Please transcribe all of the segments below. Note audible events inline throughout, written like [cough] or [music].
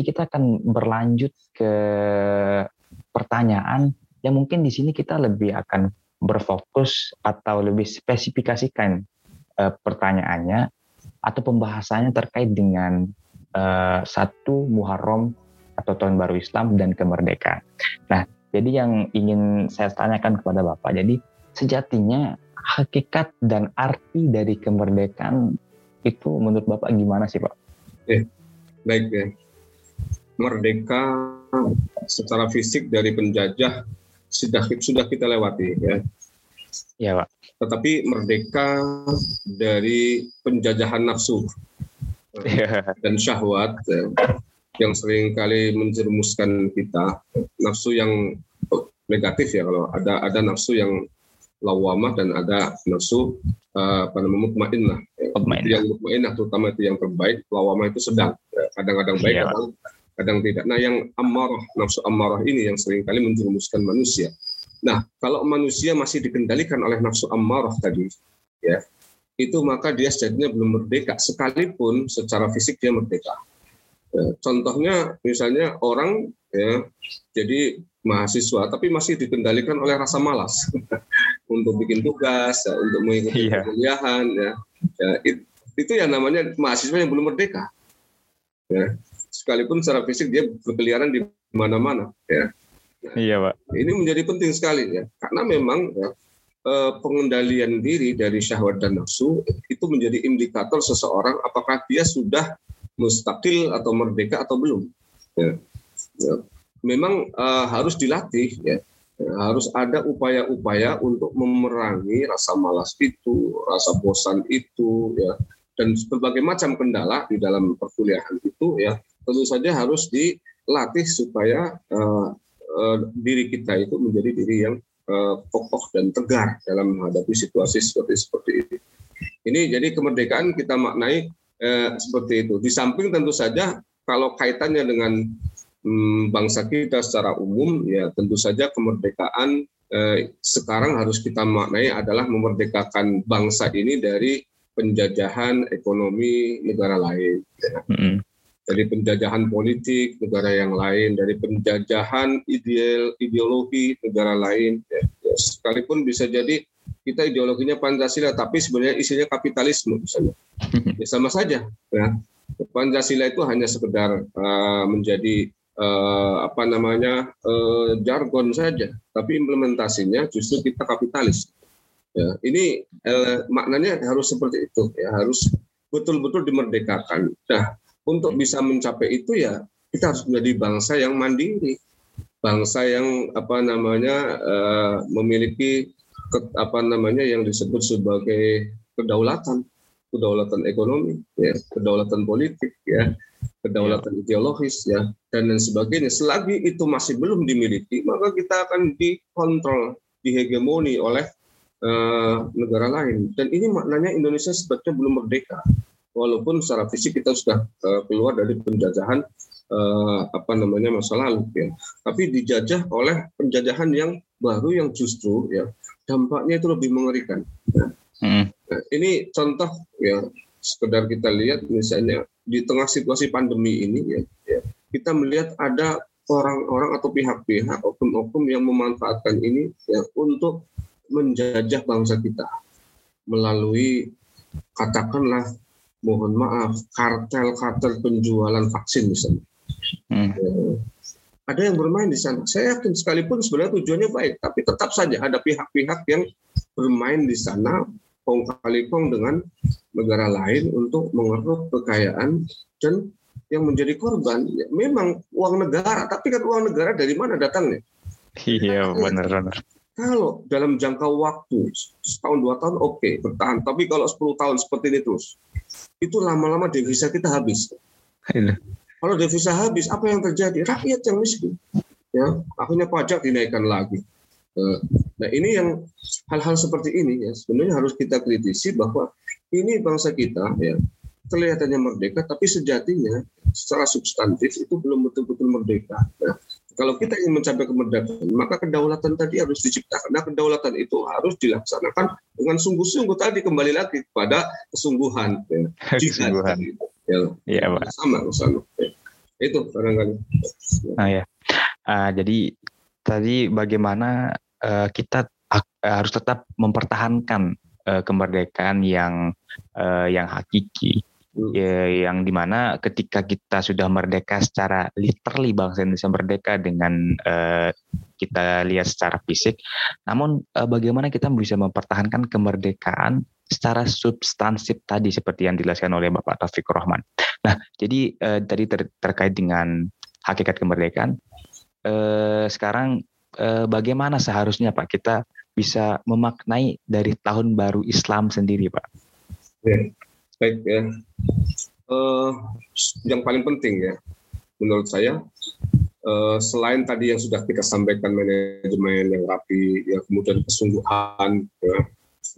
Jadi kita akan berlanjut ke pertanyaan yang mungkin di sini kita lebih akan berfokus atau lebih spesifikasikan uh, pertanyaannya atau pembahasannya terkait dengan uh, satu Muharram atau tahun baru Islam dan kemerdekaan. Nah, jadi yang ingin saya tanyakan kepada Bapak, jadi sejatinya hakikat dan arti dari kemerdekaan itu menurut Bapak gimana sih Pak? Eh, baik ya. Merdeka secara fisik dari penjajah sudah sudah kita lewati ya. Ya Pak. Tetapi merdeka dari penjajahan nafsu ya. dan syahwat ya, yang sering kali menjerumuskan kita nafsu yang negatif ya kalau ada ada nafsu yang lawamah dan ada nafsu uh, apa namanya mutmainnah. Ya. Yang mutmainnah terutama itu yang terbaik, lawamah itu sedang. Ya. Kadang-kadang baik, kadang kadang tidak. Nah, yang amarah, nafsu amarah ini yang sering kali menjerumuskan manusia. Nah, kalau manusia masih dikendalikan oleh nafsu amarah tadi, ya, itu maka dia sejatinya belum merdeka, sekalipun secara fisik dia merdeka. Ya, contohnya, misalnya orang ya, jadi mahasiswa, tapi masih dikendalikan oleh rasa malas. [laughs] untuk bikin tugas, ya, untuk mengikuti yeah. kuliahan, ya. ya it, itu yang namanya mahasiswa yang belum merdeka. Ya. Sekalipun secara fisik dia berkeliaran di mana-mana. Ya. Nah, iya, Pak. Ini menjadi penting sekali ya, karena memang ya, eh, pengendalian diri dari syahwat dan nafsu itu menjadi indikator seseorang apakah dia sudah mustakil atau merdeka atau belum. Ya. Ya. Memang uh, harus dilatih ya harus ada upaya-upaya untuk memerangi rasa malas itu, rasa bosan itu, ya, dan berbagai macam kendala di dalam perkuliahan itu, ya, tentu saja harus dilatih supaya uh, uh, diri kita itu menjadi diri yang uh, kokoh dan tegar dalam menghadapi situasi seperti seperti ini. Ini jadi kemerdekaan kita maknai uh, seperti itu. Di samping tentu saja kalau kaitannya dengan Hmm, bangsa kita secara umum ya tentu saja kemerdekaan sekarang harus kita maknai adalah memerdekakan bangsa ini dari penjajahan ekonomi negara lain. Ya. Mm-hmm. Dari penjajahan politik negara yang lain, dari penjajahan ideal ideologi negara lain. Ya. Ya, sekalipun bisa jadi kita ideologinya Pancasila, tapi sebenarnya isinya kapitalisme misalnya. [laughs] Ya sama saja. Ya. Pancasila itu hanya sekedar uh, menjadi uh, apa namanya uh, jargon saja, tapi implementasinya justru kita kapitalis. Ya, ini uh, maknanya harus seperti itu, ya harus betul-betul dimerdekakan. Nah, untuk bisa mencapai itu ya kita harus menjadi bangsa yang mandiri, bangsa yang apa namanya uh, memiliki ke, apa namanya yang disebut sebagai kedaulatan, kedaulatan ekonomi, ya, kedaulatan politik, ya kedaulatan ya. ideologis ya dan lain sebagainya. Selagi itu masih belum dimiliki, maka kita akan dikontrol, dihegemoni oleh uh, negara lain. Dan ini maknanya Indonesia sebetulnya belum merdeka, walaupun secara fisik kita sudah uh, keluar dari penjajahan uh, apa namanya masa lalu ya. Tapi dijajah oleh penjajahan yang baru yang justru ya dampaknya itu lebih mengerikan. Hmm. Nah, ini contoh ya sekedar kita lihat misalnya di tengah situasi pandemi ini ya, ya kita melihat ada orang-orang atau pihak-pihak oknum-oknum yang memanfaatkan ini ya, untuk menjajah bangsa kita melalui katakanlah mohon maaf kartel-kartel penjualan vaksin misalnya. Hmm. Ya, ada yang bermain di sana. Saya yakin sekalipun sebenarnya tujuannya baik, tapi tetap saja ada pihak-pihak yang bermain di sana kong kali kong dengan negara lain untuk mengeruk kekayaan dan yang menjadi korban ya, memang uang negara tapi kan uang negara dari mana datangnya iya benar-benar kalau dalam jangka waktu setahun dua tahun oke okay, bertahan. Tapi kalau 10 tahun seperti ini terus itu lama-lama devisa kita habis. Iya. kalau devisa habis apa yang terjadi? Rakyat yang miskin. Ya akhirnya pajak dinaikkan lagi. Eh, nah ini yang hal-hal seperti ini ya sebenarnya harus kita kritisi bahwa ini bangsa kita ya kelihatannya merdeka tapi sejatinya secara substantif itu belum betul-betul merdeka. Nah, kalau kita ingin mencapai kemerdekaan maka kedaulatan tadi harus diciptakan. Nah kedaulatan itu harus dilaksanakan dengan sungguh-sungguh tadi kembali lagi kepada kesungguhan. Ya. [laughs] Kesungguhan. Ya, ya, Sama, sama. Ya. Itu barangkali. Nah ya. Uh, jadi tadi bagaimana uh, kita uh, harus tetap mempertahankan uh, kemerdekaan yang uh, yang hakiki. Ya, yang di mana ketika kita sudah merdeka secara literally bangsa Indonesia merdeka dengan uh, kita lihat secara fisik, namun uh, bagaimana kita bisa mempertahankan kemerdekaan secara substansif tadi seperti yang dijelaskan oleh Bapak Taufik Rohman. Nah, jadi uh, tadi ter terkait dengan hakikat kemerdekaan, uh, sekarang uh, bagaimana seharusnya Pak kita bisa memaknai dari tahun baru Islam sendiri, Pak? Ya, baik ya. Uh, yang paling penting ya, menurut saya uh, selain tadi yang sudah kita sampaikan manajemen yang rapi, ya kemudian kesungguhan ya,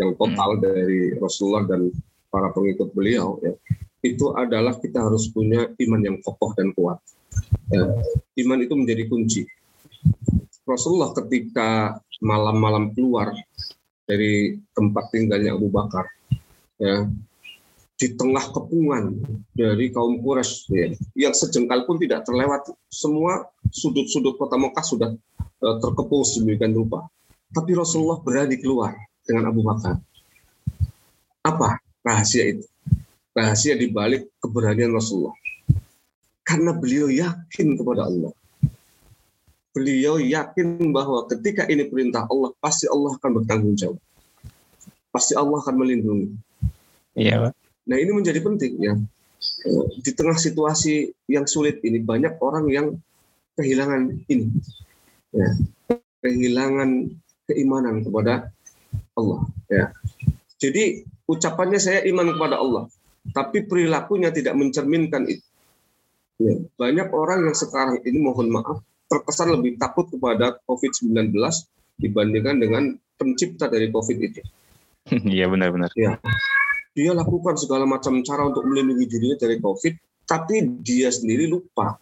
yang total hmm. dari Rasulullah dan para pengikut beliau, ya, itu adalah kita harus punya iman yang kokoh dan kuat. Ya, iman itu menjadi kunci. Rasulullah ketika malam-malam keluar dari tempat tinggalnya Abu Bakar, ya, di tengah kepungan dari kaum Quraisy ya, yang sejengkal pun tidak terlewat. Semua sudut-sudut kota Mekah sudah uh, terkepung sedemikian rupa. Tapi Rasulullah berani keluar dengan Abu Bakar. Apa rahasia itu? Rahasia di balik keberanian Rasulullah. Karena beliau yakin kepada Allah. Beliau yakin bahwa ketika ini perintah Allah, pasti Allah akan bertanggung jawab. Pasti Allah akan melindungi. Iya, Pak. Nah ini menjadi penting ya. Eh, di tengah situasi yang sulit ini banyak orang yang kehilangan ini, ya, kehilangan keimanan kepada Allah. Ya. Jadi ucapannya saya iman kepada Allah, tapi perilakunya tidak mencerminkan itu. Ya, banyak orang yang sekarang ini mohon maaf terkesan lebih takut kepada COVID-19 dibandingkan dengan pencipta dari COVID itu. [laughs] Iya benar-benar. Ya, dia lakukan segala macam cara untuk melindungi dirinya dari COVID, tapi dia sendiri lupa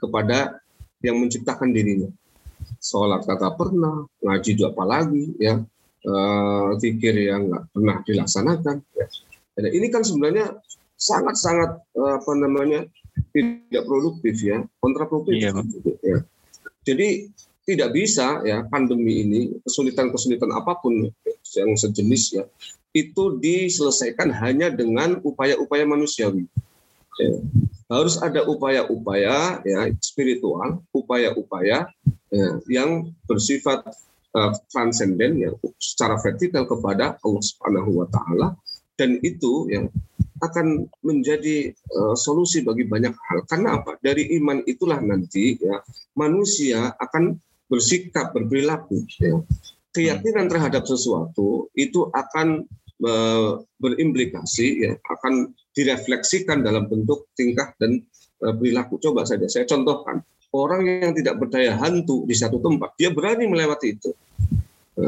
kepada yang menciptakan dirinya. Sholat kata pernah, ngaji juga apalagi, ya, uh, zikir yang nggak pernah dilaksanakan. Ya. Dan ini kan sebenarnya sangat-sangat uh, apa namanya tidak produktif ya, kontraproduktif. Iya, ya. Jadi tidak bisa ya pandemi ini kesulitan-kesulitan apa pun yang sejenis ya itu diselesaikan hanya dengan upaya-upaya manusiawi. Ya. Harus ada upaya-upaya ya spiritual, upaya-upaya ya, yang bersifat uh, transenden ya secara vertikal kepada Allah Subhanahu wa taala dan itu yang akan menjadi uh, solusi bagi banyak hal. Karena apa? Dari iman itulah nanti ya manusia akan bersikap berperilaku ya keyakinan terhadap sesuatu itu akan berimplikasi ya akan direfleksikan dalam bentuk tingkah dan e, perilaku. Coba saja saya contohkan orang yang tidak berdaya hantu di satu tempat dia berani melewati itu. E,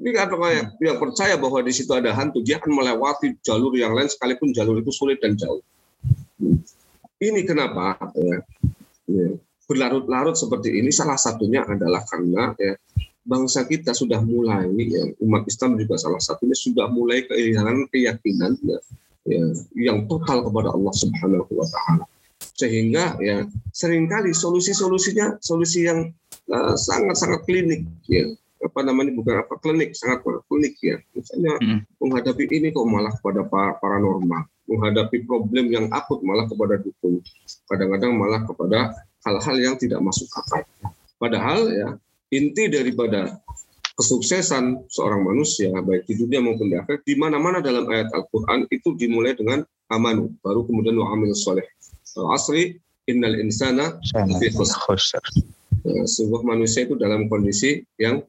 tapi kalau yang, yang percaya bahwa di situ ada hantu dia akan melewati jalur yang lain sekalipun jalur itu sulit dan jauh. Ini kenapa ya, ya, berlarut-larut seperti ini salah satunya adalah karena ya, bangsa kita sudah mulai ya, umat Islam juga salah satunya sudah mulai kehilangan keyakinan ya, ya, yang total kepada Allah Subhanahu wa taala. Sehingga ya sering kali solusi-solusinya solusi yang uh, sangat-sangat klinik ya. Apa namanya bukan apa klinik sangat klinik ya. Misalnya hmm. menghadapi ini kok malah kepada paranormal. Menghadapi problem yang akut malah kepada dukun. Kadang-kadang malah kepada hal-hal yang tidak masuk akal. Padahal ya inti daripada kesuksesan seorang manusia baik di dunia maupun di akhirat di mana-mana dalam ayat Al-Qur'an itu dimulai dengan amanu baru kemudian wa amil soleh. Asri innal insana fi khusr. ya, sebuah manusia itu dalam kondisi yang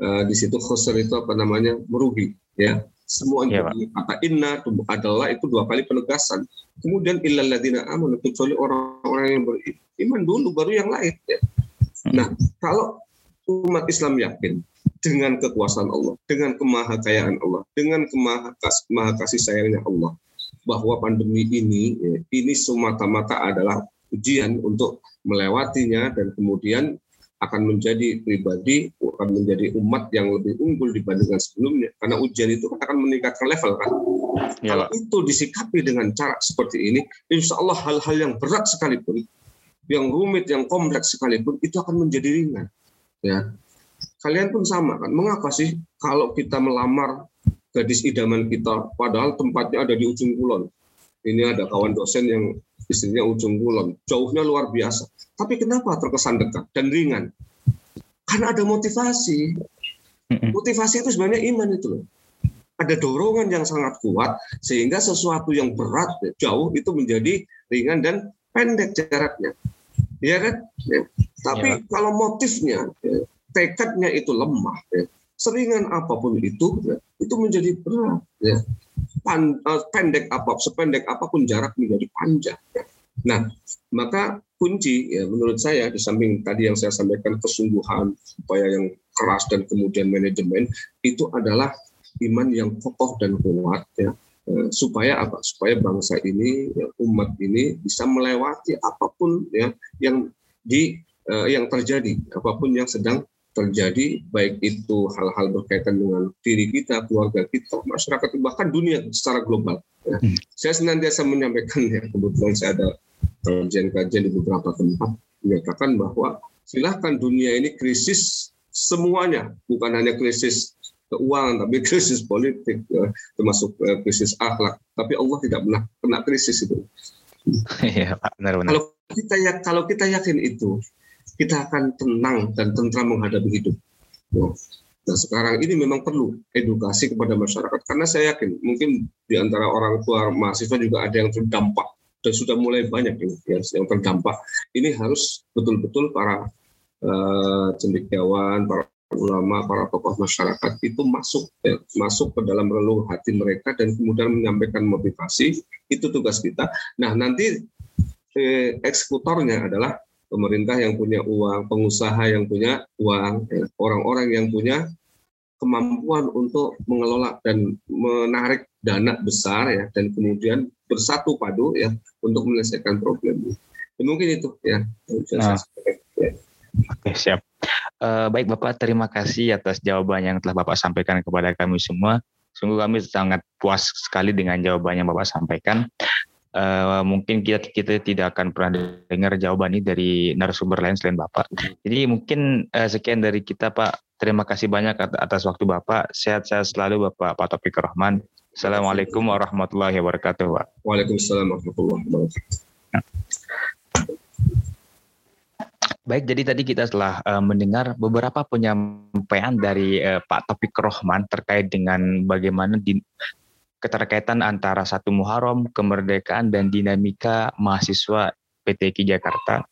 uh, di situ khusr itu apa namanya merugi ya. Semua ya, kata inna adalah itu dua kali penegasan. Kemudian illal ladina amanu kecuali orang-orang yang beriman dulu baru yang lain ya. nah kalau umat Islam yakin dengan kekuasaan Allah, dengan kemahakayaan Allah, dengan kemaha kasih sayangnya Allah, bahwa pandemi ini ya, ini semata-mata adalah ujian untuk melewatinya dan kemudian akan menjadi pribadi, akan menjadi umat yang lebih unggul dibandingkan sebelumnya. Karena ujian itu akan meningkatkan level kan. Ya, Kalau itu disikapi dengan cara seperti ini, insya Allah hal-hal yang berat sekalipun yang rumit, yang kompleks sekalipun itu akan menjadi ringan. Ya, kalian pun sama kan. Mengapa sih kalau kita melamar gadis idaman kita, padahal tempatnya ada di ujung kulon? Ini ada kawan dosen yang istrinya ujung kulon, jauhnya luar biasa. Tapi kenapa terkesan dekat dan ringan? Karena ada motivasi. Motivasi itu sebenarnya iman itu loh. Ada dorongan yang sangat kuat sehingga sesuatu yang berat jauh itu menjadi ringan dan pendek jaraknya. Ya kan? Ya. Tapi ya. kalau motifnya, ya, tekadnya itu lemah, ya, seringan apa pun itu, ya, itu menjadi berat. Ya. Pan, uh, pendek apa, sependek apa pun jarak menjadi panjang. Ya. Nah, maka kunci ya menurut saya di samping tadi yang saya sampaikan kesungguhan upaya yang keras dan kemudian manajemen itu adalah iman yang kokoh dan kuat ya supaya apa supaya bangsa ini ya, umat ini bisa melewati apa pun ya yang di uh, yang terjadi apa pun yang sedang terjadi baik itu hal-hal berkaitan dengan diri kita keluarga kita masyarakat bahkan dunia secara global ya. hmm. saya senantiasa menyampaikan ya kebetulan saya ada kajian-kajian di beberapa tempat menyatakan bahwa silahkan dunia ini krisis semuanya, bukan hanya krisis keuangan, tapi [laughs] krisis politik, ya, termasuk uh, krisis akhlak. Tapi Allah tidak pernah kena krisis itu. Iya, benar-benar. Kalau kita ya, kalau kita yakin itu, kita akan tenang dan tentram menghadapi hidup. Nah sekarang ini memang perlu edukasi kepada masyarakat karena saya yakin mungkin di antara orang tua mahasiswa juga ada yang terdampak dan sudah mulai banyak yang, yang terdampak. Ini harus betul-betul para uh, cendekiawan, para ulama, para tokoh masyarakat itu masuk ya, masuk ke dalam relung hati mereka dan kemudian menyampaikan motivasi itu tugas kita. Nah nanti eh, eksekutornya adalah pemerintah yang punya uang, pengusaha yang punya uang, ya, orang-orang ya, yang punya kemampuan untuk mengelola dan menarik dana besar ya dan kemudian bersatu padu ya untuk menyelesaikan problem ini. Ya, mungkin itu ya. Nah. Oke siap. Uh, baik Bapak, terima kasih atas jawaban yang telah Bapak sampaikan kepada kami semua. Sungguh kami sangat puas sekali dengan jawaban yang Bapak sampaikan. Uh, mungkin kita kita tidak akan pernah dengar jawaban ini dari narasumber lain selain Bapak. Jadi mungkin uh, sekian dari kita Pak. Terima kasih banyak atas waktu Bapak. Sehat-sehat selalu Bapak Pak Topik Rahman. Assalamualaikum warahmatullahi wabarakatuh. Pak. Waalaikumsalam warahmatullahi wabarakatuh. Baik, jadi tadi kita telah uh, mendengar beberapa penyampaian dari uh, Pak Topik Rohman terkait dengan bagaimana di, keterkaitan antara satu Muharram, kemerdekaan dan dinamika mahasiswa PTK Jakarta.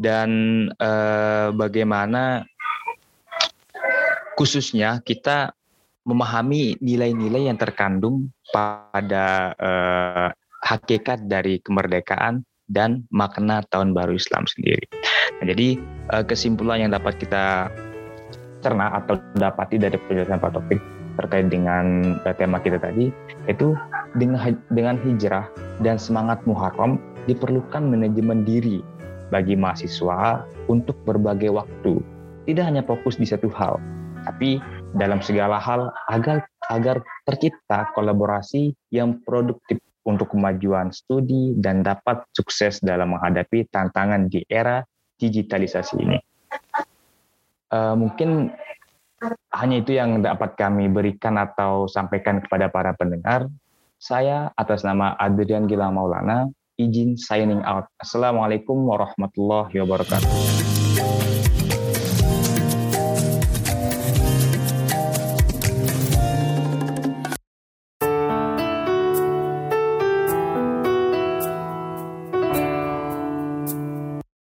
Dan uh, bagaimana khususnya kita memahami nilai-nilai yang terkandung pada eh, hakikat dari kemerdekaan dan makna tahun baru Islam sendiri. Nah, jadi eh, kesimpulan yang dapat kita cerna atau dapati dari penjelasan Pak Topik terkait dengan eh, tema kita tadi itu dengan dengan hijrah dan semangat Muharram diperlukan manajemen diri bagi mahasiswa untuk berbagai waktu. Tidak hanya fokus di satu hal, tapi dalam segala hal agar agar tercipta kolaborasi yang produktif untuk kemajuan studi dan dapat sukses dalam menghadapi tantangan di era digitalisasi ini. Uh, mungkin hanya itu yang dapat kami berikan atau sampaikan kepada para pendengar. Saya atas nama Adrian Gilang Maulana izin signing out. Assalamualaikum warahmatullahi wabarakatuh.